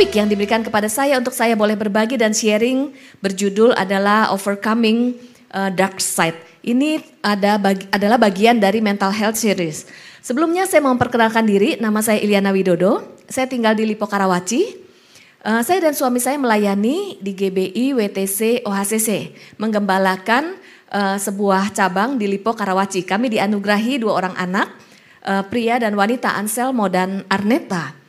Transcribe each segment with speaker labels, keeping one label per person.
Speaker 1: Topik yang diberikan kepada saya untuk saya boleh berbagi dan sharing berjudul adalah Overcoming uh, Dark Side. Ini ada bagi, adalah bagian dari Mental Health Series. Sebelumnya saya mau memperkenalkan diri, nama saya Iliana Widodo. Saya tinggal di Lipo Karawaci. Uh, saya dan suami saya melayani di GBI WTC OHCC, menggembalakan uh, sebuah cabang di Lipo Karawaci. Kami dianugerahi dua orang anak, uh, pria dan wanita Anselmo dan Arneta.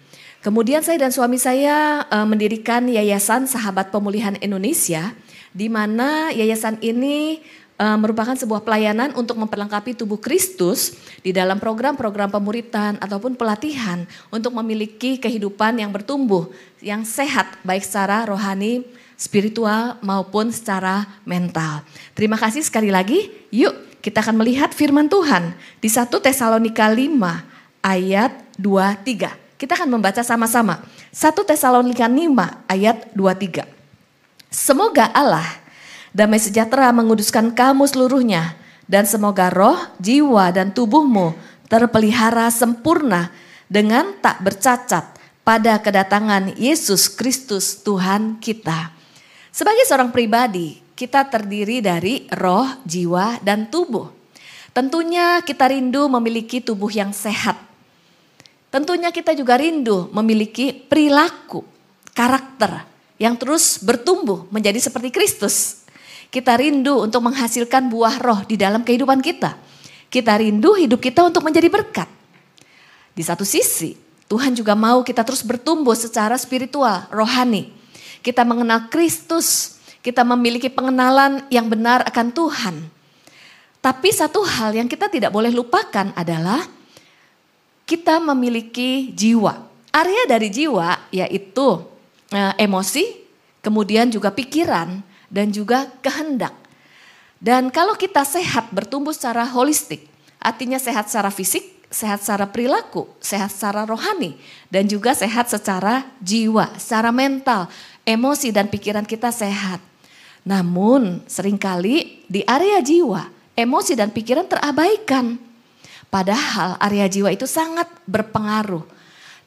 Speaker 1: Kemudian saya dan suami saya uh, mendirikan Yayasan Sahabat Pemulihan Indonesia, di mana yayasan ini uh, merupakan sebuah pelayanan untuk memperlengkapi tubuh Kristus di dalam program-program pemuritan ataupun pelatihan untuk memiliki kehidupan yang bertumbuh, yang sehat baik secara rohani, spiritual maupun secara mental. Terima kasih sekali lagi. Yuk kita akan melihat firman Tuhan di 1 Tesalonika 5 ayat 23. Kita akan membaca sama-sama. 1 Tesalonika 5 ayat 23. Semoga Allah damai sejahtera menguduskan kamu seluruhnya dan semoga roh, jiwa dan tubuhmu terpelihara sempurna dengan tak bercacat pada kedatangan Yesus Kristus Tuhan kita. Sebagai seorang pribadi, kita terdiri dari roh, jiwa, dan tubuh. Tentunya kita rindu memiliki tubuh yang sehat Tentunya kita juga rindu memiliki perilaku, karakter yang terus bertumbuh menjadi seperti Kristus. Kita rindu untuk menghasilkan buah roh di dalam kehidupan kita. Kita rindu hidup kita untuk menjadi berkat. Di satu sisi, Tuhan juga mau kita terus bertumbuh secara spiritual, rohani. Kita mengenal Kristus, kita memiliki pengenalan yang benar akan Tuhan. Tapi satu hal yang kita tidak boleh lupakan adalah kita memiliki jiwa. Area dari jiwa yaitu uh, emosi, kemudian juga pikiran dan juga kehendak. Dan kalau kita sehat bertumbuh secara holistik, artinya sehat secara fisik, sehat secara perilaku, sehat secara rohani, dan juga sehat secara jiwa, secara mental, emosi dan pikiran kita sehat. Namun sering kali di area jiwa, emosi dan pikiran terabaikan. Padahal area jiwa itu sangat berpengaruh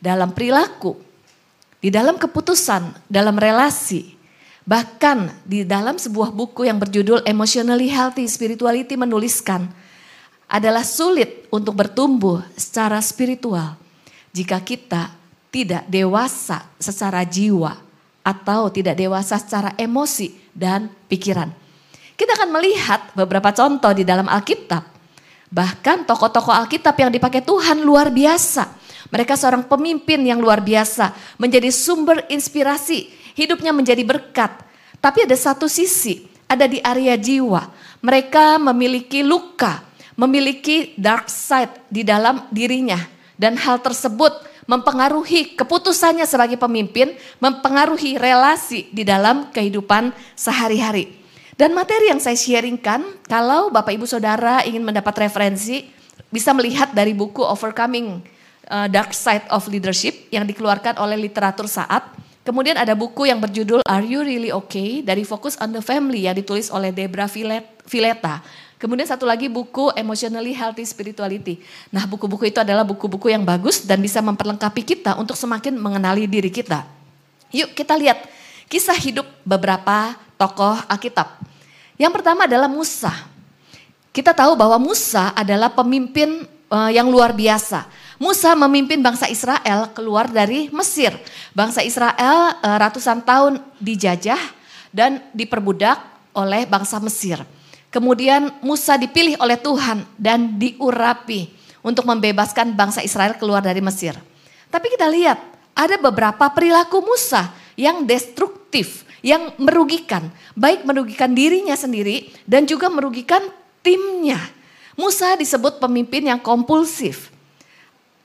Speaker 1: dalam perilaku, di dalam keputusan, dalam relasi. Bahkan di dalam sebuah buku yang berjudul Emotionally Healthy Spirituality menuliskan, adalah sulit untuk bertumbuh secara spiritual jika kita tidak dewasa secara jiwa atau tidak dewasa secara emosi dan pikiran. Kita akan melihat beberapa contoh di dalam Alkitab Bahkan tokoh-tokoh Alkitab yang dipakai Tuhan luar biasa. Mereka seorang pemimpin yang luar biasa, menjadi sumber inspirasi, hidupnya menjadi berkat. Tapi ada satu sisi, ada di area jiwa. Mereka memiliki luka, memiliki dark side di dalam dirinya. Dan hal tersebut mempengaruhi keputusannya sebagai pemimpin, mempengaruhi relasi di dalam kehidupan sehari-hari. Dan materi yang saya sharingkan, kalau Bapak Ibu Saudara ingin mendapat referensi, bisa melihat dari buku Overcoming uh, Dark Side of Leadership yang dikeluarkan oleh literatur saat. Kemudian ada buku yang berjudul Are You Really Okay dari Focus on the Family yang ditulis oleh Debra Villeta. Kemudian satu lagi buku Emotionally Healthy Spirituality. Nah buku-buku itu adalah buku-buku yang bagus dan bisa memperlengkapi kita untuk semakin mengenali diri kita. Yuk kita lihat kisah hidup beberapa tokoh Alkitab. Yang pertama adalah Musa. Kita tahu bahwa Musa adalah pemimpin uh, yang luar biasa. Musa memimpin bangsa Israel keluar dari Mesir. Bangsa Israel uh, ratusan tahun dijajah dan diperbudak oleh bangsa Mesir. Kemudian Musa dipilih oleh Tuhan dan diurapi untuk membebaskan bangsa Israel keluar dari Mesir. Tapi kita lihat ada beberapa perilaku Musa yang destruktif yang merugikan, baik merugikan dirinya sendiri dan juga merugikan timnya. Musa disebut pemimpin yang kompulsif.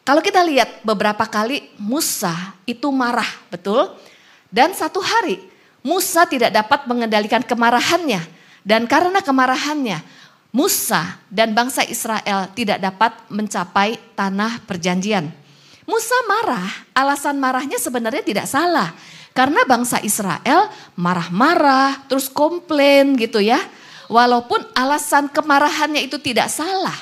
Speaker 1: Kalau kita lihat beberapa kali Musa itu marah, betul? Dan satu hari Musa tidak dapat mengendalikan kemarahannya dan karena kemarahannya Musa dan bangsa Israel tidak dapat mencapai tanah perjanjian. Musa marah, alasan marahnya sebenarnya tidak salah. Karena bangsa Israel marah-marah, terus komplain gitu ya. Walaupun alasan kemarahannya itu tidak salah.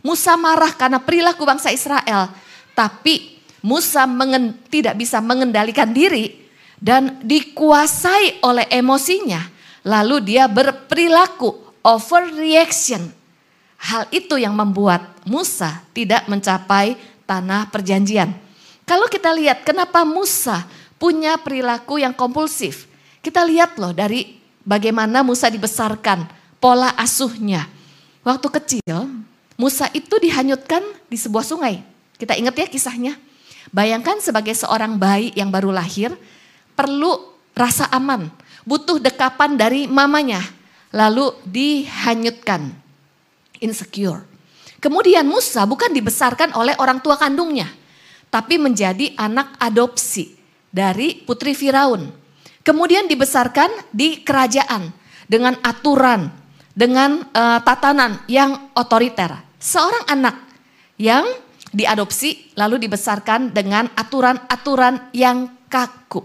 Speaker 1: Musa marah karena perilaku bangsa Israel. Tapi Musa mengen, tidak bisa mengendalikan diri dan dikuasai oleh emosinya, lalu dia berperilaku overreaction. Hal itu yang membuat Musa tidak mencapai tanah perjanjian. Kalau kita lihat kenapa Musa punya perilaku yang kompulsif. Kita lihat loh dari bagaimana Musa dibesarkan, pola asuhnya. Waktu kecil, Musa itu dihanyutkan di sebuah sungai. Kita ingat ya kisahnya. Bayangkan sebagai seorang bayi yang baru lahir, perlu rasa aman, butuh dekapan dari mamanya, lalu dihanyutkan, insecure. Kemudian Musa bukan dibesarkan oleh orang tua kandungnya, tapi menjadi anak adopsi dari putri Firaun. Kemudian dibesarkan di kerajaan dengan aturan, dengan uh, tatanan yang otoriter. Seorang anak yang diadopsi lalu dibesarkan dengan aturan-aturan yang kaku.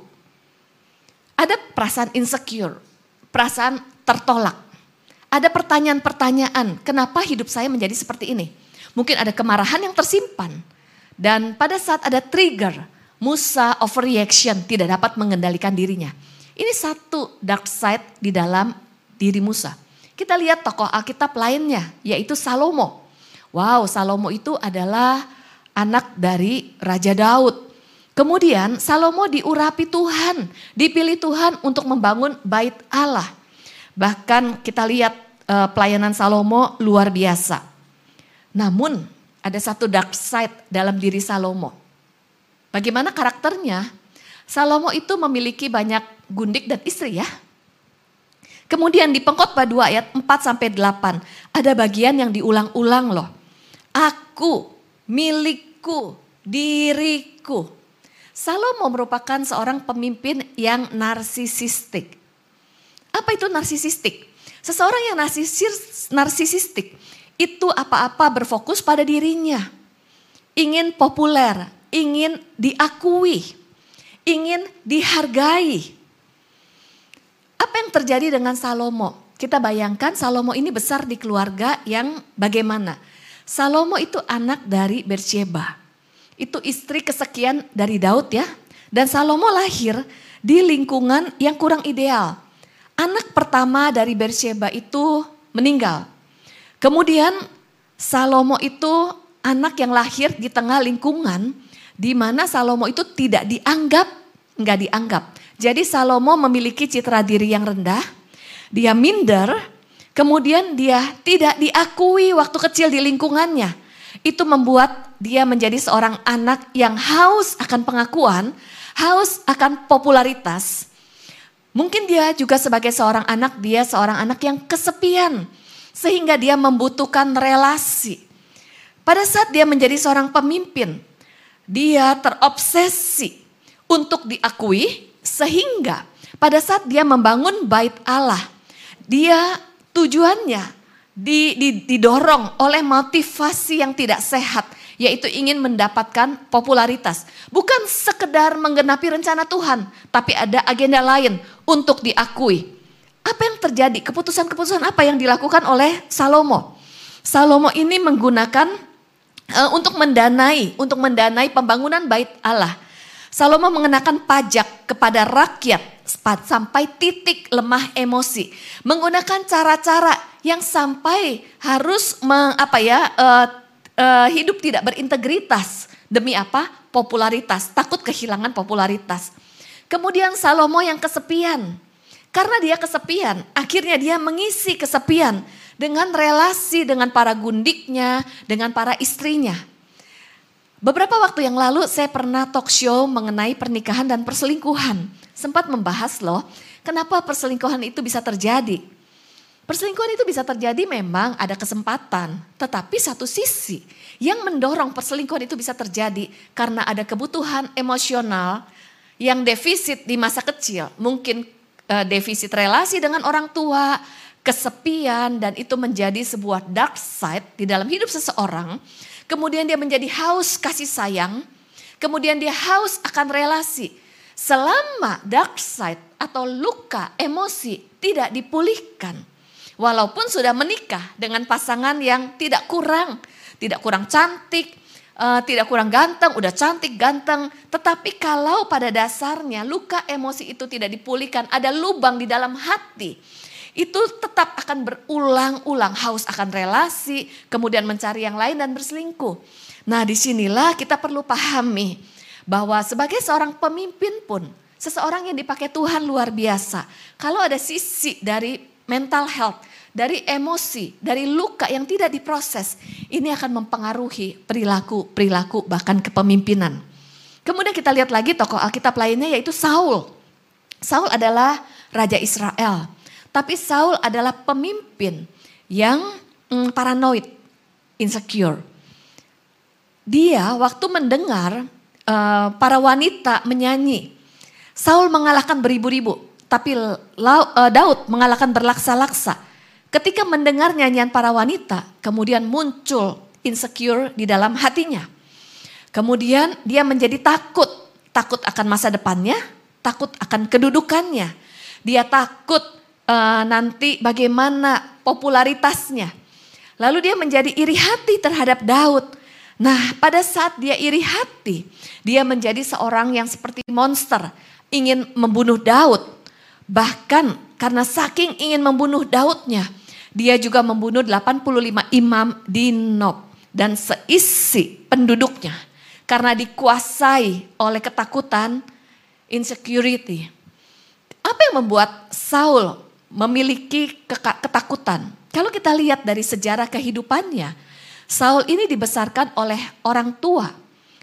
Speaker 1: Ada perasaan insecure, perasaan tertolak. Ada pertanyaan-pertanyaan, kenapa hidup saya menjadi seperti ini? Mungkin ada kemarahan yang tersimpan. Dan pada saat ada trigger, Musa overreaction, tidak dapat mengendalikan dirinya. Ini satu dark side di dalam diri Musa. Kita lihat tokoh Alkitab lainnya, yaitu Salomo. Wow, Salomo itu adalah anak dari Raja Daud. Kemudian Salomo diurapi Tuhan, dipilih Tuhan untuk membangun bait Allah. Bahkan kita lihat uh, pelayanan Salomo luar biasa. Namun ada satu dark side dalam diri Salomo. Bagaimana karakternya? Salomo itu memiliki banyak gundik dan istri ya. Kemudian di pengkhotbah 2 ayat 4 sampai 8 ada bagian yang diulang-ulang loh. Aku, milikku, diriku. Salomo merupakan seorang pemimpin yang narsisistik. Apa itu narsisistik? Seseorang yang narsisis, narsisistik itu apa-apa berfokus pada dirinya. Ingin populer, ingin diakui, ingin dihargai. Apa yang terjadi dengan Salomo? Kita bayangkan Salomo ini besar di keluarga yang bagaimana? Salomo itu anak dari Bersheba itu istri kesekian dari Daud ya. Dan Salomo lahir di lingkungan yang kurang ideal. Anak pertama dari Bersheba itu meninggal. Kemudian Salomo itu anak yang lahir di tengah lingkungan di mana Salomo itu tidak dianggap, enggak dianggap. Jadi Salomo memiliki citra diri yang rendah, dia minder, kemudian dia tidak diakui waktu kecil di lingkungannya. Itu membuat dia menjadi seorang anak yang haus akan pengakuan, haus akan popularitas. Mungkin dia juga sebagai seorang anak, dia seorang anak yang kesepian. Sehingga dia membutuhkan relasi. Pada saat dia menjadi seorang pemimpin, dia terobsesi untuk diakui sehingga pada saat dia membangun bait Allah, dia tujuannya didorong oleh motivasi yang tidak sehat, yaitu ingin mendapatkan popularitas. Bukan sekedar menggenapi rencana Tuhan, tapi ada agenda lain untuk diakui. Apa yang terjadi? Keputusan-keputusan apa yang dilakukan oleh Salomo? Salomo ini menggunakan uh, untuk mendanai, untuk mendanai pembangunan bait Allah. Salomo mengenakan pajak kepada rakyat sampai titik lemah emosi, menggunakan cara-cara yang sampai harus meng, apa ya uh, uh, hidup tidak berintegritas. Demi apa? Popularitas, takut kehilangan popularitas. Kemudian Salomo yang kesepian, karena dia kesepian, akhirnya dia mengisi kesepian dengan relasi dengan para gundiknya, dengan para istrinya. Beberapa waktu yang lalu saya pernah talk show mengenai pernikahan dan perselingkuhan. Sempat membahas loh, kenapa perselingkuhan itu bisa terjadi. Perselingkuhan itu bisa terjadi memang ada kesempatan, tetapi satu sisi yang mendorong perselingkuhan itu bisa terjadi karena ada kebutuhan emosional yang defisit di masa kecil. Mungkin uh, defisit relasi dengan orang tua, kesepian dan itu menjadi sebuah dark side di dalam hidup seseorang. Kemudian dia menjadi haus kasih sayang, kemudian dia haus akan relasi. Selama dark side atau luka emosi tidak dipulihkan, walaupun sudah menikah dengan pasangan yang tidak kurang, tidak kurang cantik, uh, tidak kurang ganteng, udah cantik, ganteng. Tetapi kalau pada dasarnya luka emosi itu tidak dipulihkan, ada lubang di dalam hati, itu tetap akan berulang-ulang haus akan relasi, kemudian mencari yang lain dan berselingkuh. Nah di sinilah kita perlu pahami bahwa sebagai seorang pemimpin pun, seseorang yang dipakai Tuhan luar biasa. Kalau ada sisi dari mental health, dari emosi, dari luka yang tidak diproses, ini akan mempengaruhi perilaku-perilaku bahkan kepemimpinan. Kemudian kita lihat lagi tokoh Alkitab lainnya yaitu Saul. Saul adalah raja Israel, tapi Saul adalah pemimpin yang mm, paranoid, insecure. Dia waktu mendengar uh, para wanita menyanyi, Saul mengalahkan beribu-ribu, tapi uh, Daud mengalahkan berlaksa-laksa. Ketika mendengar nyanyian para wanita, kemudian muncul insecure di dalam hatinya. Kemudian dia menjadi takut, takut akan masa depannya, takut akan kedudukannya. Dia takut uh, nanti bagaimana popularitasnya. Lalu dia menjadi iri hati terhadap Daud. Nah, pada saat dia iri hati, dia menjadi seorang yang seperti monster, ingin membunuh Daud. Bahkan karena saking ingin membunuh Daudnya, dia juga membunuh 85 imam di Nob dan seisi penduduknya karena dikuasai oleh ketakutan, insecurity. Apa yang membuat Saul memiliki ketakutan? Kalau kita lihat dari sejarah kehidupannya, Saul ini dibesarkan oleh orang tua.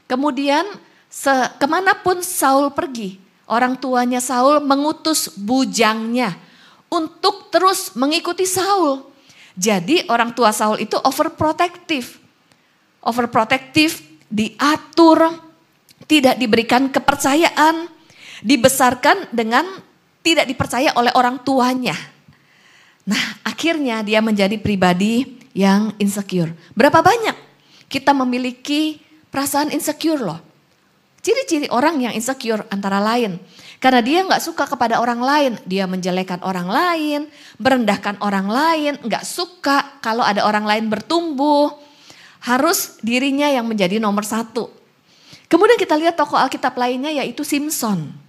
Speaker 1: Kemudian se ke mana pun Saul pergi, orang tuanya Saul mengutus bujangnya untuk terus mengikuti Saul. Jadi orang tua Saul itu overprotective. Overprotective, diatur, tidak diberikan kepercayaan, dibesarkan dengan tidak dipercaya oleh orang tuanya. Nah akhirnya dia menjadi pribadi yang insecure. Berapa banyak kita memiliki perasaan insecure loh. Ciri-ciri orang yang insecure antara lain karena dia nggak suka kepada orang lain, dia menjelekan orang lain, merendahkan orang lain, nggak suka kalau ada orang lain bertumbuh. Harus dirinya yang menjadi nomor satu. Kemudian kita lihat tokoh Alkitab lainnya yaitu Simpson.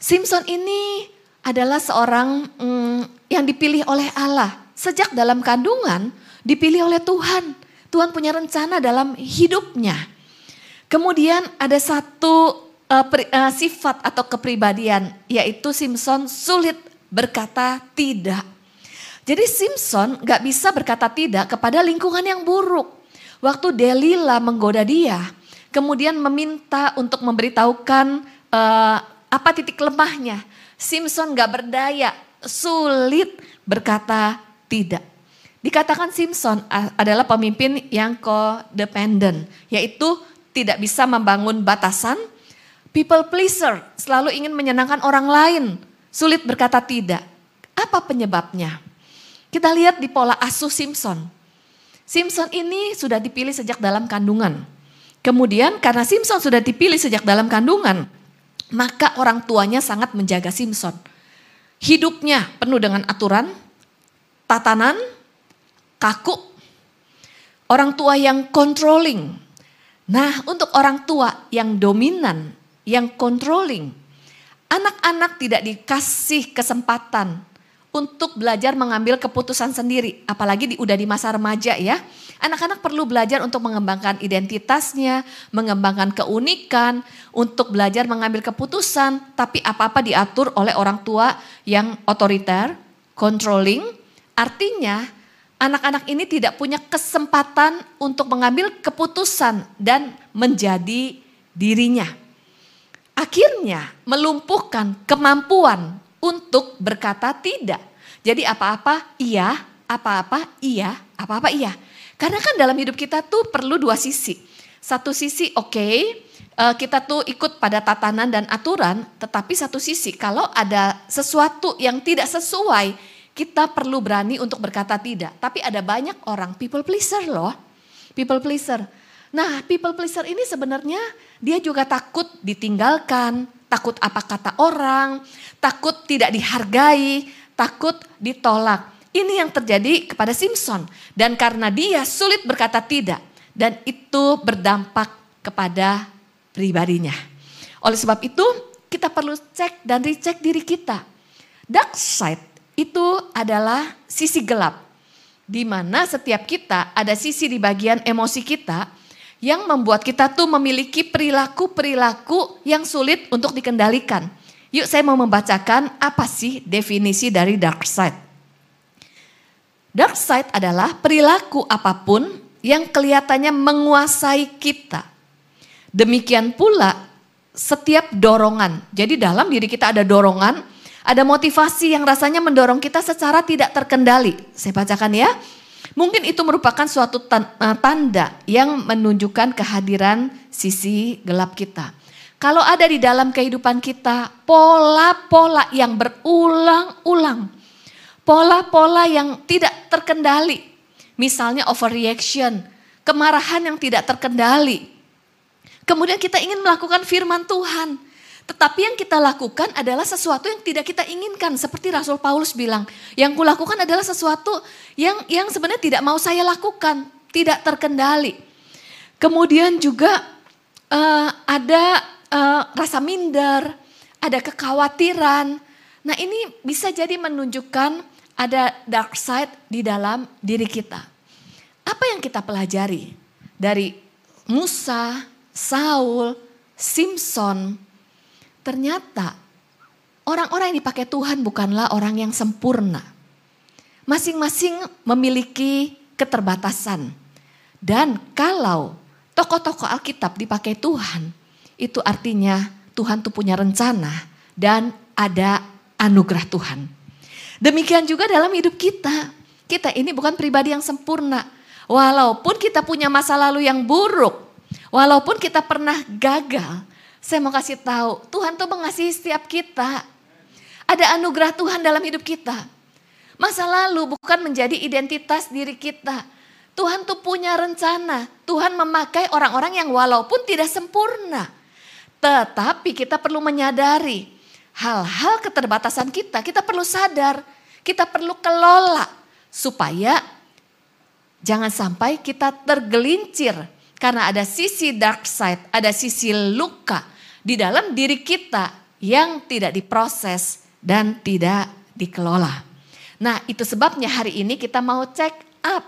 Speaker 1: Simpson ini adalah seorang hmm, yang dipilih oleh Allah. Sejak dalam kandungan dipilih oleh Tuhan. Tuhan punya rencana dalam hidupnya. Kemudian ada satu uh, pri, uh, sifat atau kepribadian yaitu Simpson sulit berkata tidak. Jadi Simpson gak bisa berkata tidak kepada lingkungan yang buruk. Waktu Delila menggoda dia, kemudian meminta untuk memberitahukan uh, apa titik lemahnya. Simpson gak berdaya, sulit berkata tidak. Dikatakan Simpson adalah pemimpin yang codependent, yaitu tidak bisa membangun batasan, People pleaser, selalu ingin menyenangkan orang lain, sulit berkata tidak. Apa penyebabnya? Kita lihat di pola asuh Simpson. Simpson ini sudah dipilih sejak dalam kandungan. Kemudian karena Simpson sudah dipilih sejak dalam kandungan, maka orang tuanya sangat menjaga Simpson. Hidupnya penuh dengan aturan, tatanan, kaku, orang tua yang controlling. Nah, untuk orang tua yang dominan, yang controlling. Anak-anak tidak dikasih kesempatan untuk belajar mengambil keputusan sendiri, apalagi di, udah di masa remaja ya. Anak-anak perlu belajar untuk mengembangkan identitasnya, mengembangkan keunikan, untuk belajar mengambil keputusan, tapi apa-apa diatur oleh orang tua yang otoriter, controlling. Artinya, anak-anak ini tidak punya kesempatan untuk mengambil keputusan dan menjadi dirinya akhirnya melumpuhkan kemampuan untuk berkata tidak. Jadi apa-apa iya, apa-apa iya, apa-apa iya. Karena kan dalam hidup kita tuh perlu dua sisi. Satu sisi oke, okay, eh, kita tuh ikut pada tatanan dan aturan, tetapi satu sisi kalau ada sesuatu yang tidak sesuai, kita perlu berani untuk berkata tidak. Tapi ada banyak orang people pleaser loh. People pleaser. Nah, people pleaser ini sebenarnya dia juga takut ditinggalkan, takut apa kata orang, takut tidak dihargai, takut ditolak. Ini yang terjadi kepada Simpson. Dan karena dia sulit berkata tidak, dan itu berdampak kepada pribadinya. Oleh sebab itu, kita perlu cek dan dicek diri kita. Dark side itu adalah sisi gelap, di mana setiap kita ada sisi di bagian emosi kita yang membuat kita tuh memiliki perilaku-perilaku yang sulit untuk dikendalikan. Yuk saya mau membacakan apa sih definisi dari dark side. Dark side adalah perilaku apa pun yang kelihatannya menguasai kita. Demikian pula setiap dorongan. Jadi dalam diri kita ada dorongan, ada motivasi yang rasanya mendorong kita secara tidak terkendali. Saya bacakan ya. Mungkin itu merupakan suatu eh, tanda yang menunjukkan kehadiran sisi gelap kita. Kalau ada di dalam kehidupan kita pola-pola yang berulang-ulang, pola-pola yang tidak terkendali, misalnya overreaction, kemarahan yang tidak terkendali. Kemudian kita ingin melakukan firman Tuhan, tetapi yang kita lakukan adalah sesuatu yang tidak kita inginkan. Seperti Rasul Paulus bilang, yang kulakukan adalah sesuatu yang yang sebenarnya tidak mau saya lakukan, tidak terkendali. Kemudian juga uh, ada uh, rasa minder, ada kekhawatiran. Nah ini bisa jadi menunjukkan ada dark side di dalam diri kita. Apa yang kita pelajari dari Musa, Saul, Simpson, Ternyata orang-orang yang dipakai Tuhan bukanlah orang yang sempurna. Masing-masing memiliki keterbatasan. Dan kalau tokoh-tokoh Alkitab dipakai Tuhan, itu artinya Tuhan tuh punya rencana dan ada anugerah Tuhan. Demikian juga dalam hidup kita. Kita ini bukan pribadi yang sempurna. Walaupun kita punya masa lalu yang buruk, walaupun kita pernah gagal, saya mau kasih tahu, Tuhan tuh mengasihi setiap kita. Ada anugerah Tuhan dalam hidup kita. Masa lalu bukan menjadi identitas diri kita. Tuhan tuh punya rencana. Tuhan memakai orang-orang yang walaupun tidak sempurna. Tetapi kita perlu menyadari hal-hal keterbatasan kita. Kita perlu sadar, kita perlu kelola supaya jangan sampai kita tergelincir karena ada sisi dark side, ada sisi luka di dalam diri kita yang tidak diproses dan tidak dikelola. Nah itu sebabnya hari ini kita mau check up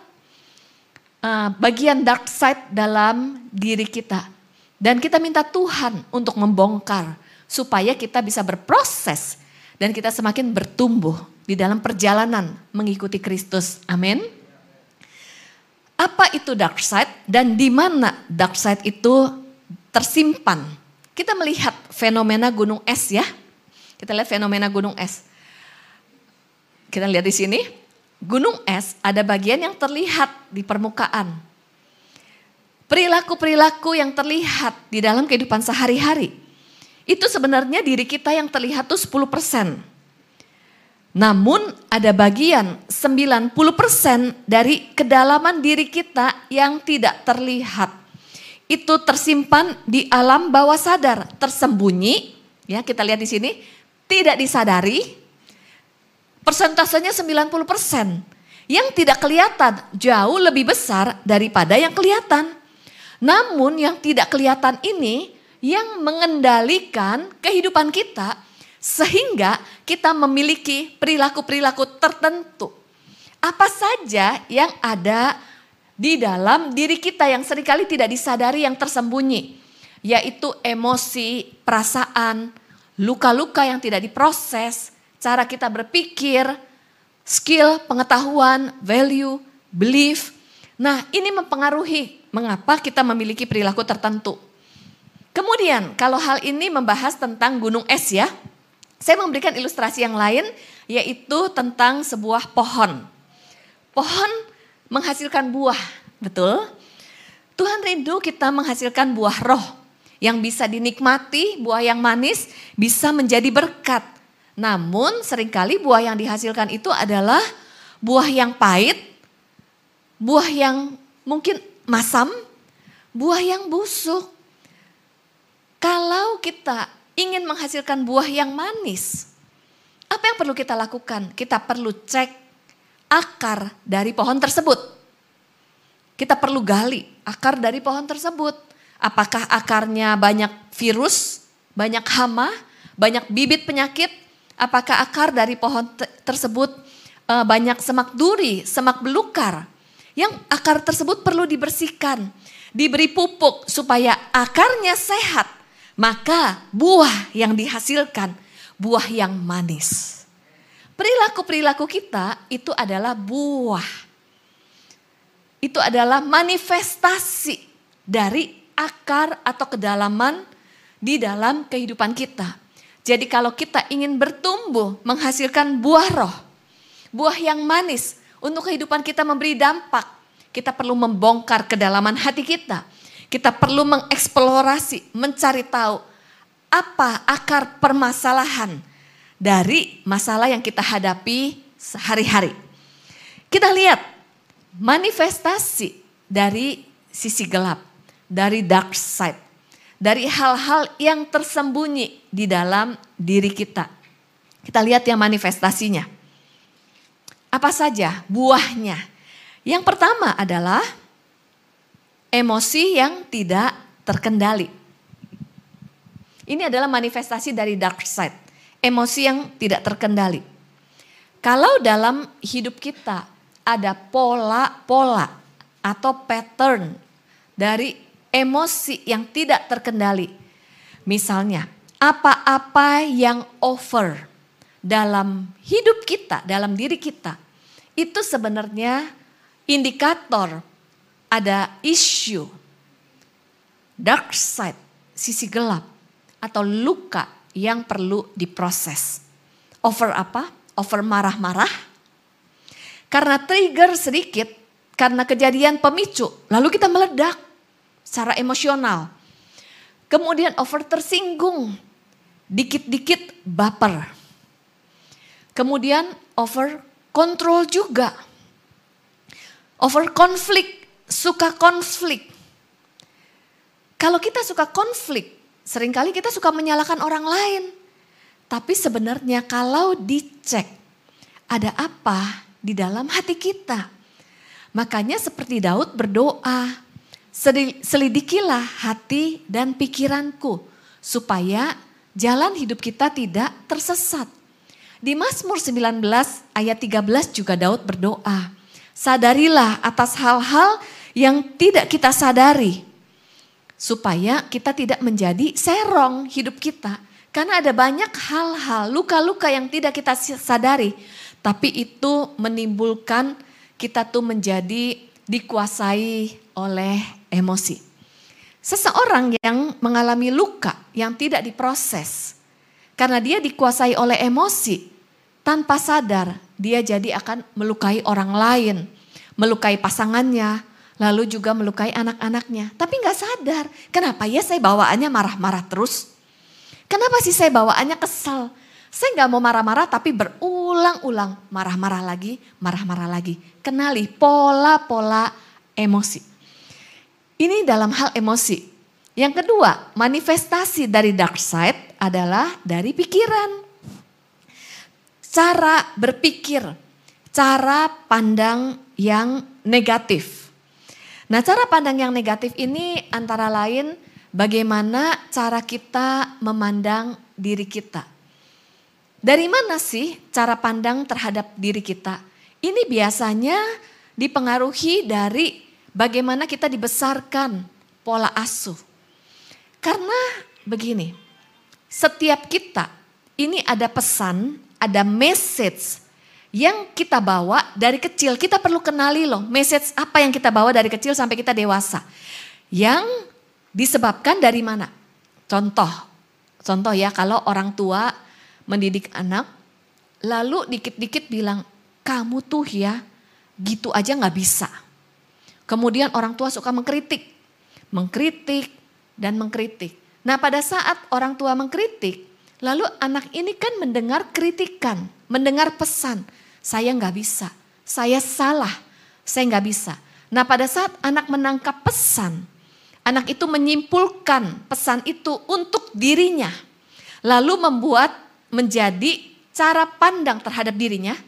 Speaker 1: uh, bagian dark side dalam diri kita. Dan kita minta Tuhan untuk membongkar supaya kita bisa berproses dan kita semakin bertumbuh di dalam perjalanan mengikuti Kristus. Amin apa itu dark side dan di mana dark side itu tersimpan. Kita melihat fenomena gunung es ya. Kita lihat fenomena gunung es. Kita lihat di sini, gunung es ada bagian yang terlihat di permukaan. Perilaku-perilaku yang terlihat di dalam kehidupan sehari-hari. Itu sebenarnya diri kita yang terlihat tuh 10 persen. Namun ada bagian 90% dari kedalaman diri kita yang tidak terlihat. Itu tersimpan di alam bawah sadar, tersembunyi, ya kita lihat di sini, tidak disadari. Persentasenya 90%. Yang tidak kelihatan jauh lebih besar daripada yang kelihatan. Namun yang tidak kelihatan ini yang mengendalikan kehidupan kita sehingga kita memiliki perilaku-perilaku tertentu. Apa saja yang ada di dalam diri kita yang sering kali tidak disadari yang tersembunyi. Yaitu emosi, perasaan, luka-luka yang tidak diproses, cara kita berpikir, skill, pengetahuan, value, belief. Nah ini mempengaruhi mengapa kita memiliki perilaku tertentu. Kemudian kalau hal ini membahas tentang gunung es ya, saya memberikan ilustrasi yang lain yaitu tentang sebuah pohon. Pohon menghasilkan buah, betul? Tuhan rindu kita menghasilkan buah roh yang bisa dinikmati, buah yang manis bisa menjadi berkat. Namun sering kali buah yang dihasilkan itu adalah buah yang pahit, buah yang mungkin masam, buah yang busuk. Kalau kita ingin menghasilkan buah yang manis, apa yang perlu kita lakukan? Kita perlu cek akar dari pohon tersebut. Kita perlu gali akar dari pohon tersebut. Apakah akarnya banyak virus, banyak hama, banyak bibit penyakit? Apakah akar dari pohon tersebut uh, banyak semak duri, semak belukar? Yang akar tersebut perlu dibersihkan, diberi pupuk supaya akarnya sehat. Maka buah yang dihasilkan, buah yang manis. Perilaku-perilaku kita itu adalah buah itu adalah manifestasi dari akar atau kedalaman di dalam kehidupan kita. Jadi kalau kita ingin bertumbuh, menghasilkan buah roh, buah yang manis untuk kehidupan kita memberi dampak, kita perlu membongkar kedalaman hati kita. Kita perlu mengeksplorasi, mencari tahu apa akar permasalahan dari masalah yang kita hadapi sehari-hari. Kita lihat manifestasi dari sisi gelap, dari dark side, dari hal-hal yang tersembunyi di dalam diri kita. Kita lihat yang manifestasinya. Apa saja buahnya? Yang pertama adalah emosi yang tidak terkendali. Ini adalah manifestasi dari dark side, emosi yang tidak terkendali. Kalau dalam hidup kita ada pola-pola atau pattern dari emosi yang tidak terkendali. Misalnya, apa-apa yang over dalam hidup kita, dalam diri kita, itu sebenarnya indikator ada isu dark side, sisi gelap atau luka yang perlu diproses. Over apa? Over marah-marah, karena trigger sedikit, karena kejadian pemicu, lalu kita meledak secara emosional. Kemudian over tersinggung, dikit-dikit baper. Kemudian over kontrol juga. Over konflik, suka konflik. Kalau kita suka konflik, sering kali kita suka menyalahkan orang lain. Tapi sebenarnya kalau dicek, ada apa di dalam hati kita. Makanya seperti Daud berdoa, selidikilah hati dan pikiranku supaya jalan hidup kita tidak tersesat. Di Mazmur 19 ayat 13 juga Daud berdoa, sadarilah atas hal-hal yang tidak kita sadari supaya kita tidak menjadi serong hidup kita. Karena ada banyak hal-hal, luka-luka yang tidak kita sadari tapi itu menimbulkan kita tuh menjadi dikuasai oleh emosi. Seseorang yang mengalami luka yang tidak diproses karena dia dikuasai oleh emosi tanpa sadar dia jadi akan melukai orang lain, melukai pasangannya, lalu juga melukai anak-anaknya. Tapi nggak sadar, kenapa ya saya bawaannya marah-marah terus? Kenapa sih saya bawaannya kesal? Saya nggak mau marah-marah tapi berulang-ulang marah-marah lagi, marah-marah lagi. Kenali pola-pola emosi. Ini dalam hal emosi. Yang kedua, manifestasi dari dark side adalah dari pikiran. Cara berpikir, cara pandang yang negatif. Nah, cara pandang yang negatif ini antara lain bagaimana cara kita memandang diri kita. Dari mana sih cara pandang terhadap diri kita? Ini biasanya dipengaruhi dari bagaimana kita dibesarkan pola asuh. Karena begini, setiap kita ini ada pesan, ada message yang kita bawa dari kecil. Kita perlu kenali loh message apa yang kita bawa dari kecil sampai kita dewasa. Yang disebabkan dari mana? Contoh, contoh ya kalau orang tua mendidik anak, lalu dikit-dikit bilang, kamu tuh ya gitu aja gak bisa. Kemudian orang tua suka mengkritik, mengkritik dan mengkritik. Nah pada saat orang tua mengkritik, lalu anak ini kan mendengar kritikan, mendengar pesan, saya gak bisa, saya salah, saya gak bisa. Nah pada saat anak menangkap pesan, anak itu menyimpulkan pesan itu untuk dirinya, lalu membuat menjadi cara pandang terhadap dirinya,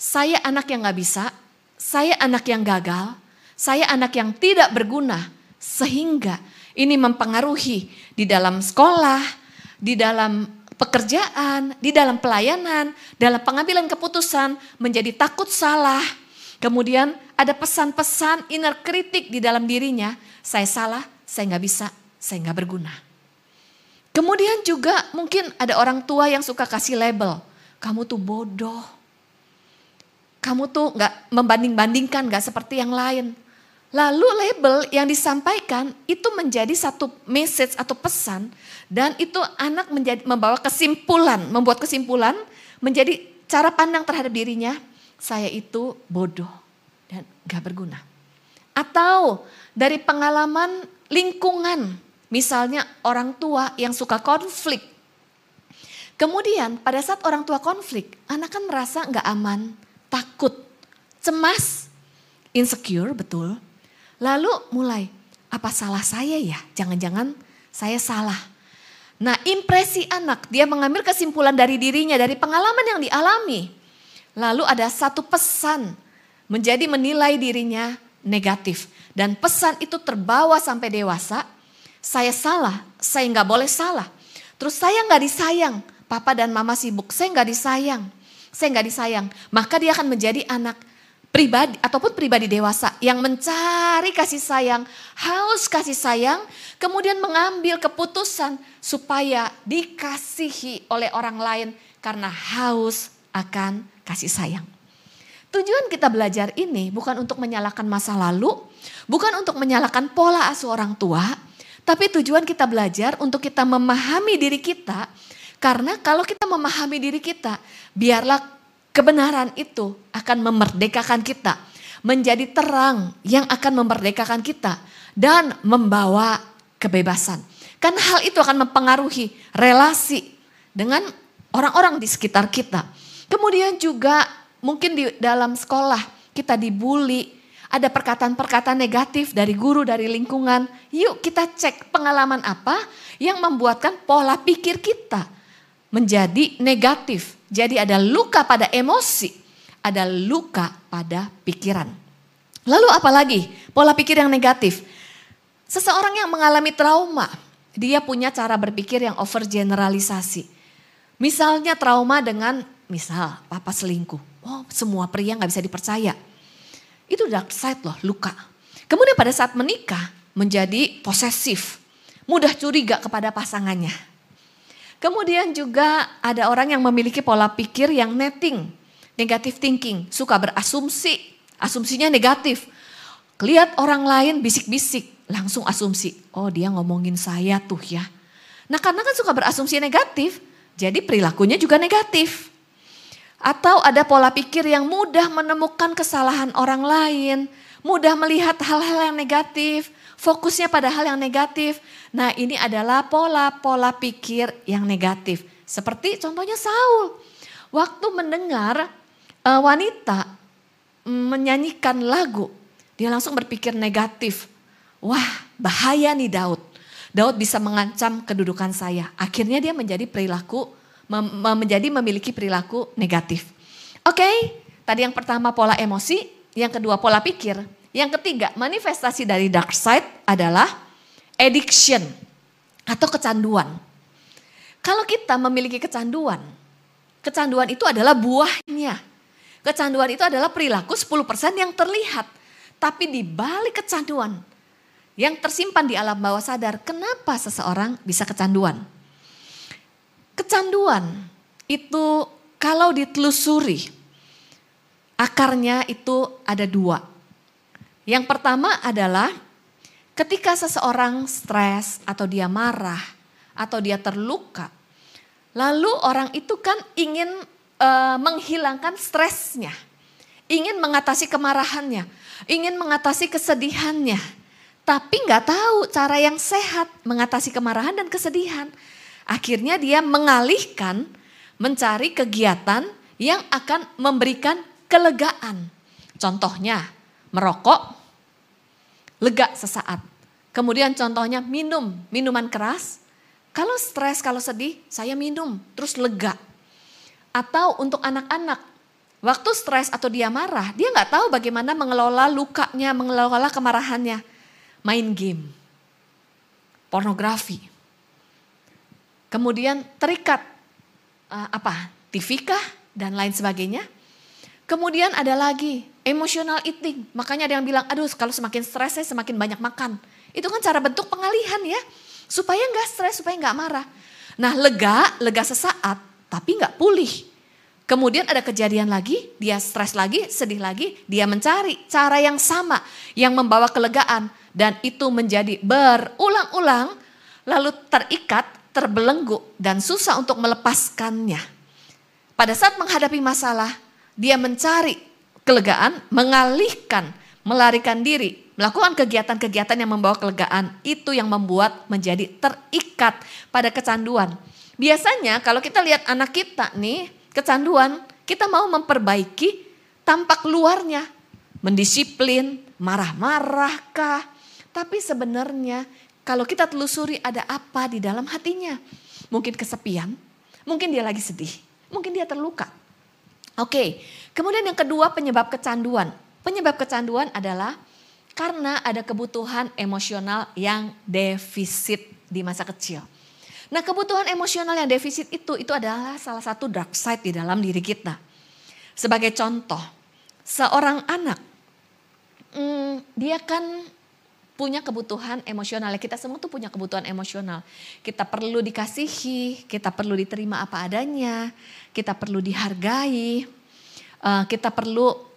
Speaker 1: saya anak yang gak bisa, saya anak yang gagal, saya anak yang tidak berguna sehingga ini mempengaruhi di dalam sekolah, di dalam pekerjaan, di dalam pelayanan, dalam pengambilan keputusan, menjadi takut salah. Kemudian ada pesan-pesan inner kritik di dalam dirinya, saya salah, saya nggak bisa, saya nggak berguna. Kemudian juga mungkin ada orang tua yang suka kasih label, kamu tuh bodoh, kamu tuh nggak membanding-bandingkan, nggak seperti yang lain. Lalu label yang disampaikan itu menjadi satu message atau pesan dan itu anak menjadi membawa kesimpulan, membuat kesimpulan menjadi cara pandang terhadap dirinya, saya itu bodoh dan gak berguna. Atau dari pengalaman lingkungan, misalnya orang tua yang suka konflik. Kemudian pada saat orang tua konflik, anak kan merasa gak aman, takut, cemas, insecure betul Lalu mulai, apa salah saya ya? Jangan-jangan saya salah. Nah impresi anak, dia mengambil kesimpulan dari dirinya, dari pengalaman yang dialami. Lalu ada satu pesan menjadi menilai dirinya negatif. Dan pesan itu terbawa sampai dewasa, saya salah, saya nggak boleh salah. Terus saya nggak disayang, papa dan mama sibuk, saya nggak disayang. Saya nggak disayang, maka dia akan menjadi anak pribadi ataupun pribadi dewasa yang mencari kasih sayang, haus kasih sayang, kemudian mengambil keputusan supaya dikasihi oleh orang lain karena haus akan kasih sayang. Tujuan kita belajar ini bukan untuk menyalahkan masa lalu, bukan untuk menyalahkan pola asuh orang tua, tapi tujuan kita belajar untuk kita memahami diri kita karena kalau kita memahami diri kita, biarlah Kebenaran itu akan memerdekakan kita, menjadi terang yang akan memerdekakan kita dan membawa kebebasan. Kan hal itu akan mempengaruhi relasi dengan orang-orang di sekitar kita. Kemudian juga mungkin di dalam sekolah kita dibully, ada perkataan-perkataan negatif dari guru, dari lingkungan. Yuk kita cek pengalaman apa yang membuatkan pola pikir kita menjadi negatif. Jadi ada luka pada emosi, ada luka pada pikiran. Lalu apalagi pola pikir yang negatif? Seseorang yang mengalami trauma, dia punya cara berpikir yang overgeneralisasi. Misalnya trauma dengan misal papa selingkuh. Oh semua pria nggak bisa dipercaya. Itu dark side loh, luka. Kemudian pada saat menikah menjadi posesif. Mudah curiga kepada pasangannya Kemudian juga ada orang yang memiliki pola pikir yang netting, negative thinking, suka berasumsi, asumsinya negatif. Lihat orang lain bisik-bisik, langsung asumsi, oh dia ngomongin saya tuh ya. Nah karena kan suka berasumsi negatif, jadi perilakunya juga negatif. Atau ada pola pikir yang mudah menemukan kesalahan orang lain, mudah melihat hal-hal yang negatif, fokusnya pada hal yang negatif. Nah ini adalah pola-pola pikir yang negatif. Seperti contohnya Saul. Waktu mendengar uh, wanita menyanyikan lagu, dia langsung berpikir negatif. Wah bahaya nih Daud. Daud bisa mengancam kedudukan saya. Akhirnya dia menjadi perilaku, mem menjadi memiliki perilaku negatif. Oke, okay, tadi yang pertama pola emosi, yang kedua pola pikir, yang ketiga, manifestasi dari dark side adalah addiction atau kecanduan. Kalau kita memiliki kecanduan, kecanduan itu adalah buahnya. Kecanduan itu adalah perilaku 10% yang terlihat. Tapi di balik kecanduan yang tersimpan di alam bawah sadar, kenapa seseorang bisa kecanduan? Kecanduan itu kalau ditelusuri, akarnya itu ada dua. Yang pertama adalah ketika seseorang stres atau dia marah atau dia terluka, lalu orang itu kan ingin uh, menghilangkan stresnya, ingin mengatasi kemarahannya, ingin mengatasi kesedihannya, tapi nggak tahu cara yang sehat mengatasi kemarahan dan kesedihan. Akhirnya dia mengalihkan mencari kegiatan yang akan memberikan kelegaan. Contohnya merokok, lega sesaat. Kemudian contohnya minum, minuman keras. Kalau stres, kalau sedih, saya minum, terus lega. Atau untuk anak-anak, Waktu stres atau dia marah, dia nggak tahu bagaimana mengelola lukanya, mengelola kemarahannya. Main game, pornografi. Kemudian terikat uh, apa? TV kah dan lain sebagainya. Kemudian ada lagi emotional eating. Makanya ada yang bilang, aduh kalau semakin stres saya semakin banyak makan. Itu kan cara bentuk pengalihan ya. Supaya nggak stres, supaya nggak marah. Nah lega, lega sesaat, tapi nggak pulih. Kemudian ada kejadian lagi, dia stres lagi, sedih lagi, dia mencari cara yang sama yang membawa kelegaan dan itu menjadi berulang-ulang lalu terikat, terbelenggu dan susah untuk melepaskannya. Pada saat menghadapi masalah, dia mencari kelegaan, mengalihkan, melarikan diri, melakukan kegiatan-kegiatan yang membawa kelegaan, itu yang membuat menjadi terikat pada kecanduan. Biasanya kalau kita lihat anak kita nih, kecanduan, kita mau memperbaiki tampak luarnya. Mendisiplin, marah-marah kah. Tapi sebenarnya kalau kita telusuri ada apa di dalam hatinya. Mungkin kesepian, mungkin dia lagi sedih, mungkin dia terluka. Oke, kemudian yang kedua penyebab kecanduan. Penyebab kecanduan adalah karena ada kebutuhan emosional yang defisit di masa kecil. Nah kebutuhan emosional yang defisit itu, itu adalah salah satu dark side di dalam diri kita. Sebagai contoh, seorang anak, hmm, dia kan punya kebutuhan emosional. Kita semua tuh punya kebutuhan emosional. Kita perlu dikasihi, kita perlu diterima apa adanya, kita perlu dihargai, uh, kita perlu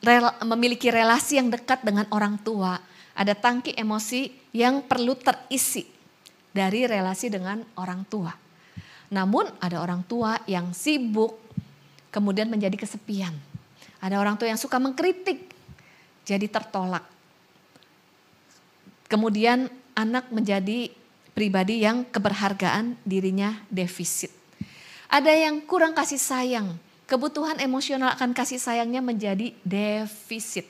Speaker 1: rel memiliki relasi yang dekat dengan orang tua. Ada tangki emosi yang perlu terisi dari relasi dengan orang tua. Namun ada orang tua yang sibuk kemudian menjadi kesepian. Ada orang tua yang suka mengkritik jadi tertolak. Kemudian anak menjadi pribadi yang keberhargaan dirinya defisit. Ada yang kurang kasih sayang, kebutuhan emosional akan kasih sayangnya menjadi defisit.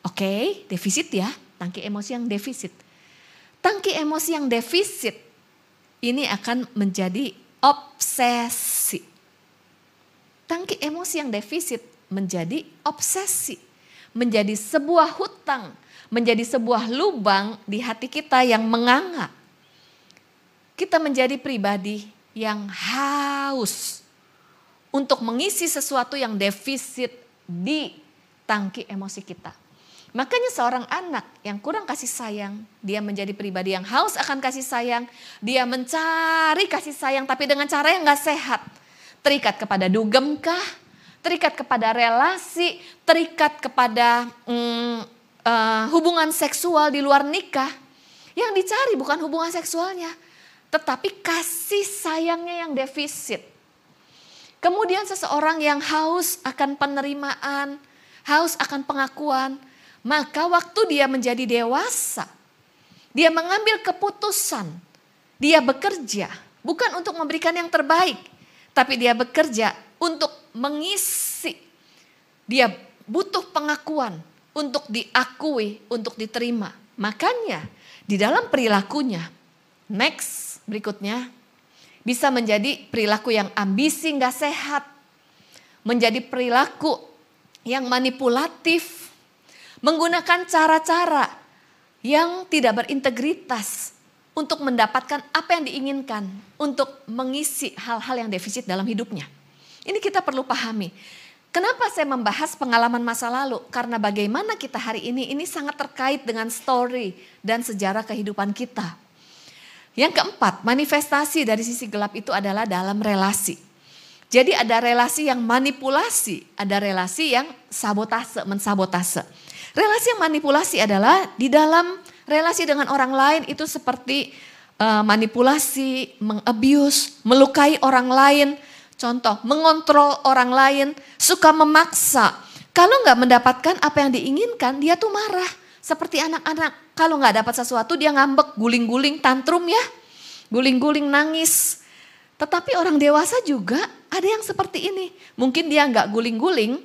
Speaker 1: Oke, defisit ya, tangki emosi yang defisit tangki emosi yang defisit ini akan menjadi obsesi. Tangki emosi yang defisit menjadi obsesi, menjadi sebuah hutang, menjadi sebuah lubang di hati kita yang menganga. Kita menjadi pribadi yang haus untuk mengisi sesuatu yang defisit di tangki emosi kita. Makanya seorang anak yang kurang kasih sayang, dia menjadi pribadi yang haus akan kasih sayang, dia mencari kasih sayang tapi dengan cara yang gak sehat. Terikat kepada dugem kah? Terikat kepada relasi, terikat kepada hmm, uh, hubungan seksual di luar nikah. Yang dicari bukan hubungan seksualnya, tetapi kasih sayangnya yang defisit. Kemudian seseorang yang haus akan penerimaan, haus akan pengakuan, maka waktu dia menjadi dewasa, dia mengambil keputusan, dia bekerja bukan untuk memberikan yang terbaik, tapi dia bekerja untuk mengisi. Dia butuh pengakuan untuk diakui, untuk diterima. Makanya di dalam perilakunya, next berikutnya, bisa menjadi perilaku yang ambisi nggak sehat, menjadi perilaku yang manipulatif, menggunakan cara-cara yang tidak berintegritas untuk mendapatkan apa yang diinginkan, untuk mengisi hal-hal yang defisit dalam hidupnya. Ini kita perlu pahami. Kenapa saya membahas pengalaman masa lalu? Karena bagaimana kita hari ini, ini sangat terkait dengan story dan sejarah kehidupan kita. Yang keempat, manifestasi dari sisi gelap itu adalah dalam relasi. Jadi ada relasi yang manipulasi, ada relasi yang sabotase, mensabotase. Relasi yang manipulasi adalah di dalam relasi dengan orang lain itu seperti uh, manipulasi, mengabuse, melukai orang lain. Contoh, mengontrol orang lain, suka memaksa. Kalau nggak mendapatkan apa yang diinginkan, dia tuh marah. Seperti anak-anak, kalau nggak dapat sesuatu dia ngambek, guling-guling, tantrum ya. Guling-guling, nangis. Tetapi orang dewasa juga ada yang seperti ini. Mungkin dia nggak guling-guling,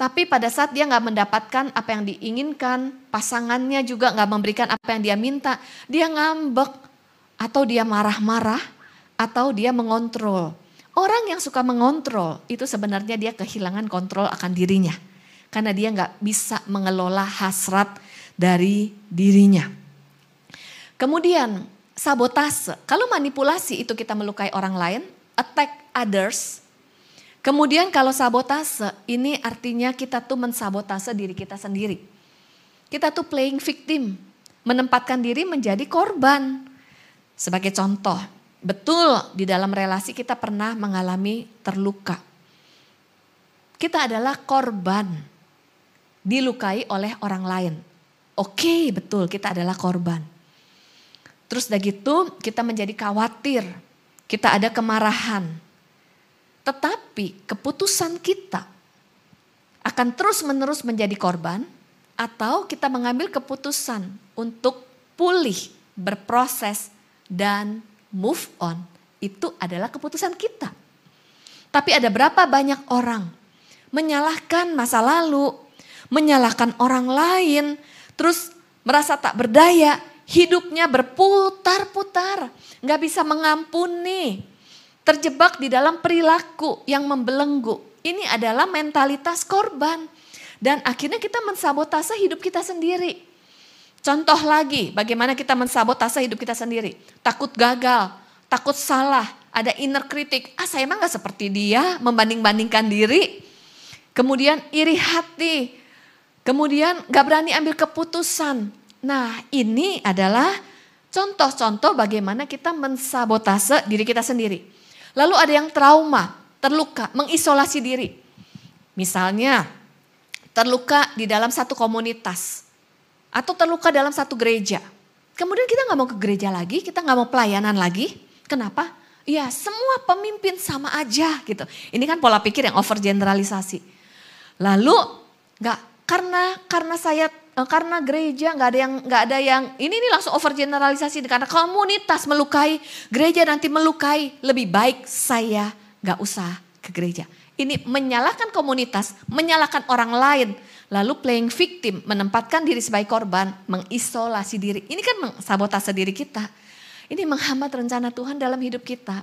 Speaker 1: tapi pada saat dia nggak mendapatkan apa yang diinginkan, pasangannya juga nggak memberikan apa yang dia minta, dia ngambek atau dia marah-marah atau dia mengontrol. Orang yang suka mengontrol itu sebenarnya dia kehilangan kontrol akan dirinya. Karena dia nggak bisa mengelola hasrat dari dirinya. Kemudian sabotase. Kalau manipulasi itu kita melukai orang lain, attack others. Kemudian kalau sabotase ini artinya kita tuh mensabotase diri kita sendiri. Kita tuh playing victim, menempatkan diri menjadi korban. Sebagai contoh, betul di dalam relasi kita pernah mengalami terluka. Kita adalah korban, dilukai oleh orang lain. Oke, betul kita adalah korban. Terus udah gitu kita menjadi khawatir, kita ada kemarahan. Tetapi keputusan kita akan terus-menerus menjadi korban atau kita mengambil keputusan untuk pulih, berproses dan move on. Itu adalah keputusan kita. Tapi ada berapa banyak orang menyalahkan masa lalu, menyalahkan orang lain, terus merasa tak berdaya, hidupnya berputar-putar, nggak bisa mengampuni, terjebak di dalam perilaku yang membelenggu. Ini adalah mentalitas korban. Dan akhirnya kita mensabotase hidup kita sendiri. Contoh lagi bagaimana kita mensabotase hidup kita sendiri. Takut gagal, takut salah, ada inner kritik. Ah saya emang gak seperti dia, membanding-bandingkan diri. Kemudian iri hati, kemudian gak berani ambil keputusan. Nah ini adalah contoh-contoh bagaimana kita mensabotase diri kita sendiri. Lalu ada yang trauma, terluka, mengisolasi diri. Misalnya terluka di dalam satu komunitas. Atau terluka dalam satu gereja. Kemudian kita gak mau ke gereja lagi, kita gak mau pelayanan lagi. Kenapa? Ya semua pemimpin sama aja gitu. Ini kan pola pikir yang overgeneralisasi. Lalu nggak karena karena saya Eh, karena gereja nggak ada yang nggak ada yang ini ini langsung overgeneralisasi karena komunitas melukai gereja nanti melukai lebih baik saya nggak usah ke gereja ini menyalahkan komunitas menyalahkan orang lain lalu playing victim menempatkan diri sebagai korban mengisolasi diri. Ini kan sabotase diri kita. Ini menghambat rencana Tuhan dalam hidup kita.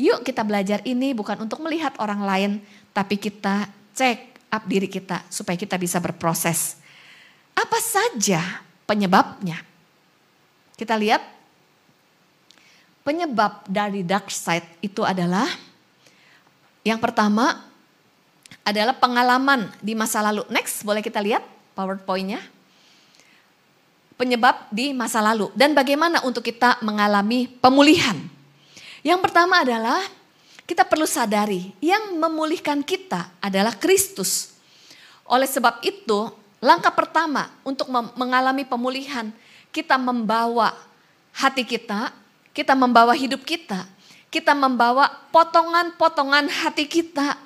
Speaker 1: Yuk kita belajar ini bukan untuk melihat orang lain tapi kita cek up diri kita supaya kita bisa berproses. Apa saja penyebabnya? Kita lihat. Penyebab dari dark side itu adalah yang pertama adalah pengalaman di masa lalu. Next, boleh kita lihat PowerPoint-nya. Penyebab di masa lalu dan bagaimana untuk kita mengalami pemulihan. Yang pertama adalah kita perlu sadari yang memulihkan kita adalah Kristus. Oleh sebab itu, Langkah pertama untuk mengalami pemulihan, kita membawa hati kita, kita membawa hidup kita, kita membawa potongan-potongan hati kita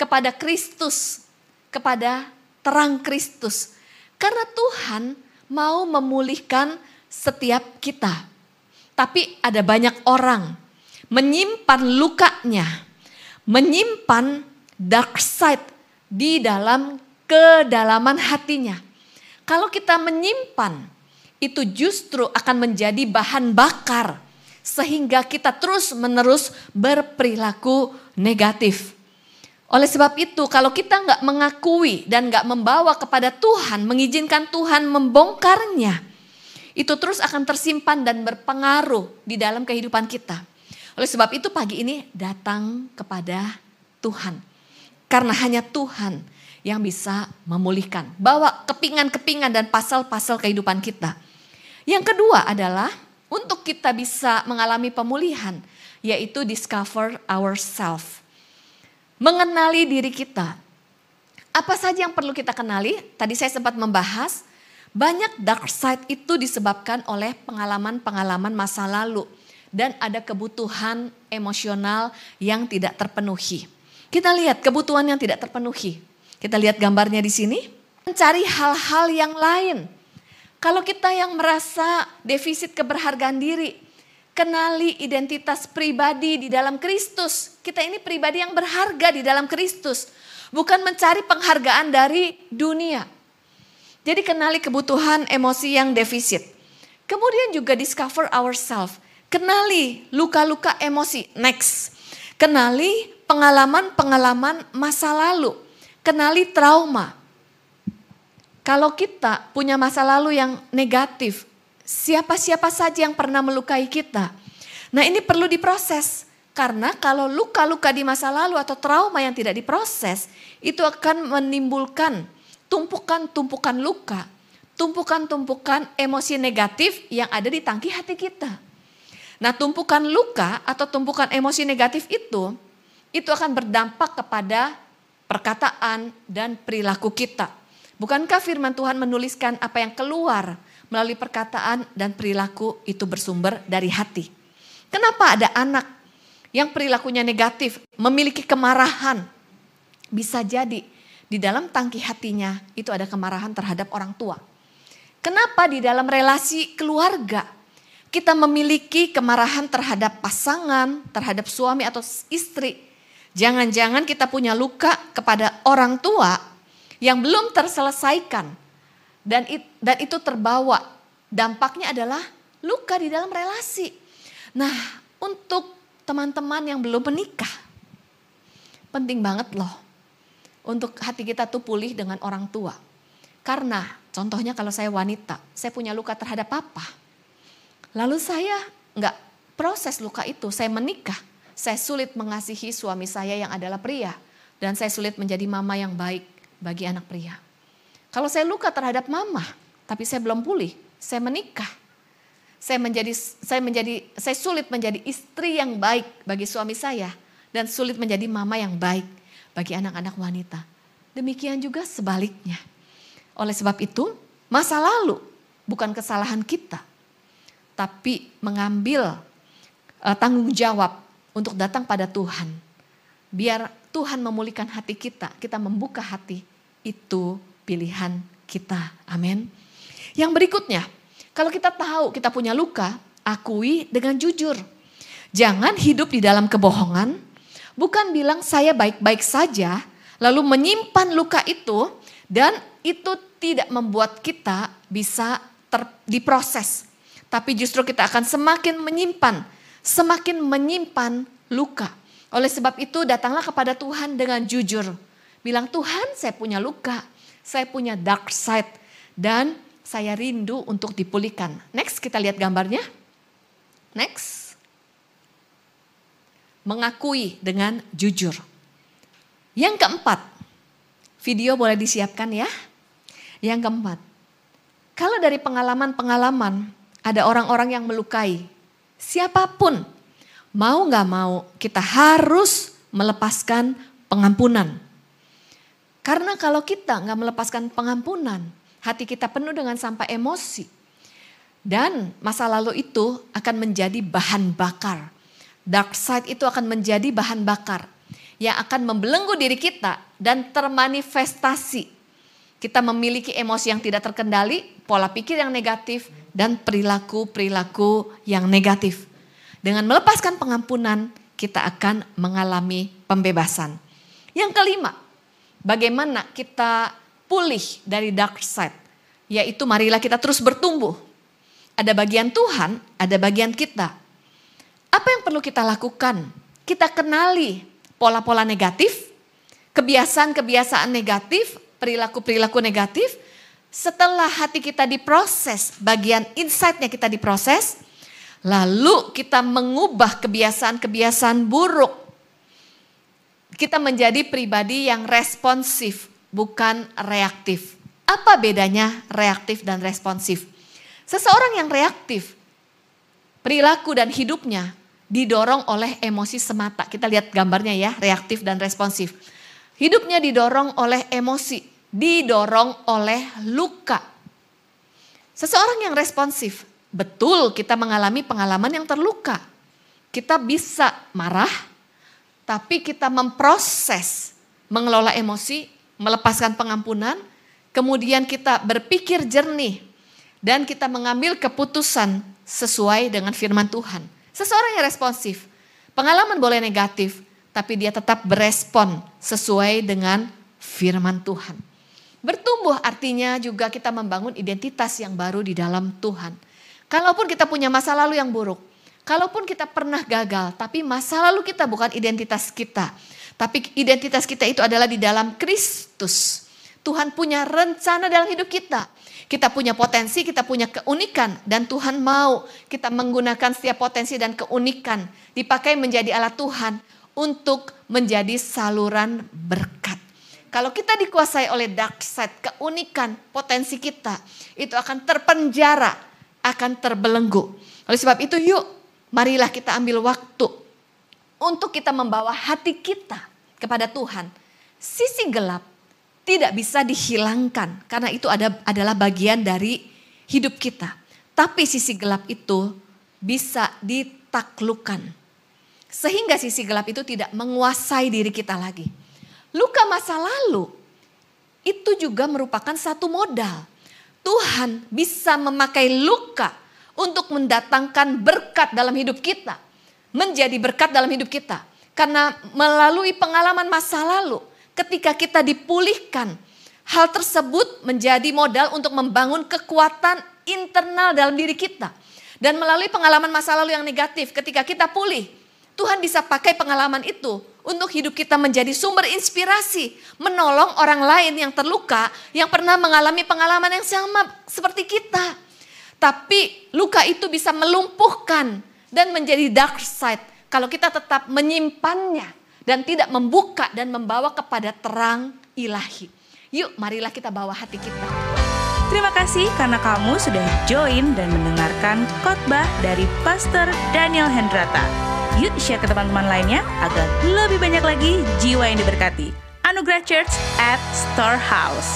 Speaker 1: kepada Kristus, kepada terang Kristus. Karena Tuhan mau memulihkan setiap kita. Tapi ada banyak orang menyimpan lukanya, menyimpan dark side di dalam kedalaman hatinya. Kalau kita menyimpan, itu justru akan menjadi bahan bakar. Sehingga kita terus menerus berperilaku negatif. Oleh sebab itu kalau kita nggak mengakui dan nggak membawa kepada Tuhan, mengizinkan Tuhan membongkarnya, itu terus akan tersimpan dan berpengaruh di dalam kehidupan kita. Oleh sebab itu pagi ini datang kepada Tuhan. Karena hanya Tuhan yang bisa memulihkan. Bawa kepingan-kepingan dan pasal-pasal kehidupan kita. Yang kedua adalah untuk kita bisa mengalami pemulihan, yaitu discover ourselves. Mengenali diri kita. Apa saja yang perlu kita kenali? Tadi saya sempat membahas, banyak dark side itu disebabkan oleh pengalaman-pengalaman masa lalu. Dan ada kebutuhan emosional yang tidak terpenuhi. Kita lihat kebutuhan yang tidak terpenuhi. Kita lihat gambarnya di sini. Mencari hal-hal yang lain. Kalau kita yang merasa defisit keberhargaan diri, kenali identitas pribadi di dalam Kristus. Kita ini pribadi yang berharga di dalam Kristus. Bukan mencari penghargaan dari dunia. Jadi kenali kebutuhan emosi yang defisit. Kemudian juga discover ourselves. Kenali luka-luka emosi. Next. Kenali pengalaman-pengalaman masa lalu. Kenali trauma. Kalau kita punya masa lalu yang negatif, siapa-siapa saja yang pernah melukai kita. Nah ini perlu diproses. Karena kalau luka-luka di masa lalu atau trauma yang tidak diproses, itu akan menimbulkan tumpukan-tumpukan luka, tumpukan-tumpukan emosi negatif yang ada di tangki hati kita. Nah tumpukan luka atau tumpukan emosi negatif itu, itu akan berdampak kepada perkataan dan perilaku kita. Bukankah firman Tuhan menuliskan apa yang keluar melalui perkataan dan perilaku itu bersumber dari hati? Kenapa ada anak yang perilakunya negatif, memiliki kemarahan? Bisa jadi di dalam tangki hatinya itu ada kemarahan terhadap orang tua. Kenapa di dalam relasi keluarga kita memiliki kemarahan terhadap pasangan, terhadap suami atau istri? Jangan-jangan kita punya luka kepada orang tua yang belum terselesaikan dan it, dan itu terbawa dampaknya adalah luka di dalam relasi. Nah, untuk teman-teman yang belum menikah penting banget loh untuk hati kita tuh pulih dengan orang tua. Karena contohnya kalau saya wanita, saya punya luka terhadap apa? Lalu saya nggak proses luka itu, saya menikah, saya sulit mengasihi suami saya yang adalah pria dan saya sulit menjadi mama yang baik bagi anak pria. Kalau saya luka terhadap mama, tapi saya belum pulih, saya menikah. Saya menjadi saya menjadi saya sulit menjadi istri yang baik bagi suami saya dan sulit menjadi mama yang baik bagi anak-anak wanita. Demikian juga sebaliknya. Oleh sebab itu, masa lalu bukan kesalahan kita, tapi mengambil uh, tanggung jawab untuk datang pada Tuhan. Biar Tuhan memulihkan hati kita, kita membuka hati itu pilihan kita. Amin. Yang berikutnya, kalau kita tahu kita punya luka, akui dengan jujur. Jangan hidup di dalam kebohongan, bukan bilang saya baik-baik saja, lalu menyimpan luka itu dan itu tidak membuat kita bisa ter, diproses. Tapi justru kita akan semakin menyimpan, semakin menyimpan luka. Oleh sebab itu datanglah kepada Tuhan dengan jujur Bilang Tuhan saya punya luka, saya punya dark side dan saya rindu untuk dipulihkan. Next kita lihat gambarnya. Next. Mengakui dengan jujur. Yang keempat, video boleh disiapkan ya. Yang keempat, kalau dari pengalaman-pengalaman ada orang-orang yang melukai, siapa pun mau nggak mau kita harus melepaskan pengampunan. Karena kalau kita nggak melepaskan pengampunan, hati kita penuh dengan sampah emosi. Dan masa lalu itu akan menjadi bahan bakar. Dark side itu akan menjadi bahan bakar yang akan membelenggu diri kita dan termanifestasi. Kita memiliki emosi yang tidak terkendali, pola pikir yang negatif, dan perilaku-perilaku yang negatif. Dengan melepaskan pengampunan, kita akan mengalami pembebasan. Yang kelima, bagaimana kita pulih dari dark side. Yaitu marilah kita terus bertumbuh. Ada bagian Tuhan, ada bagian kita. Apa yang perlu kita lakukan? Kita kenali pola-pola negatif, kebiasaan-kebiasaan negatif, perilaku-perilaku negatif. Setelah hati kita diproses, bagian insight-nya kita diproses, lalu kita mengubah kebiasaan-kebiasaan buruk kita menjadi pribadi yang responsif, bukan reaktif. Apa bedanya reaktif dan responsif? Seseorang yang reaktif, perilaku dan hidupnya didorong oleh emosi semata. Kita lihat gambarnya ya, reaktif dan responsif. Hidupnya didorong oleh emosi, didorong oleh luka. Seseorang yang responsif, betul kita mengalami pengalaman yang terluka. Kita bisa marah, tapi kita memproses, mengelola emosi, melepaskan pengampunan, kemudian kita berpikir jernih, dan kita mengambil keputusan sesuai dengan firman Tuhan. Seseorang yang responsif, pengalaman boleh negatif, tapi dia tetap berespon sesuai dengan firman Tuhan. Bertumbuh artinya juga kita membangun identitas yang baru di dalam Tuhan. Kalaupun kita punya masa lalu yang buruk, Kalaupun kita pernah gagal, tapi masa lalu kita bukan identitas kita. Tapi identitas kita itu adalah di dalam Kristus. Tuhan punya rencana dalam hidup kita. Kita punya potensi, kita punya keunikan. Dan Tuhan mau kita menggunakan setiap potensi dan keunikan. Dipakai menjadi alat Tuhan untuk menjadi saluran berkat. Kalau kita dikuasai oleh dark side, keunikan, potensi kita, itu akan terpenjara, akan terbelenggu. Oleh sebab itu yuk, marilah kita ambil waktu untuk kita membawa hati kita kepada Tuhan. Sisi gelap tidak bisa dihilangkan karena itu ada, adalah bagian dari hidup kita. Tapi sisi gelap itu bisa ditaklukkan. Sehingga sisi gelap itu tidak menguasai diri kita lagi. Luka masa lalu itu juga merupakan satu modal. Tuhan bisa memakai luka untuk mendatangkan berkat dalam hidup kita. Menjadi berkat dalam hidup kita. Karena melalui pengalaman masa lalu, ketika kita dipulihkan, hal tersebut menjadi modal untuk membangun kekuatan internal dalam diri kita. Dan melalui pengalaman masa lalu yang negatif, ketika kita pulih, Tuhan bisa pakai pengalaman itu untuk hidup kita menjadi sumber inspirasi, menolong orang lain yang terluka, yang pernah mengalami pengalaman yang sama seperti kita. Tapi luka itu bisa melumpuhkan dan menjadi dark side kalau kita tetap menyimpannya dan tidak membuka dan membawa kepada terang ilahi. Yuk marilah kita bawa hati kita.
Speaker 2: Terima kasih karena kamu sudah join dan mendengarkan khotbah dari Pastor Daniel Hendrata. Yuk share ke teman-teman lainnya agar lebih banyak lagi jiwa yang diberkati. Anugerah Church at Storehouse.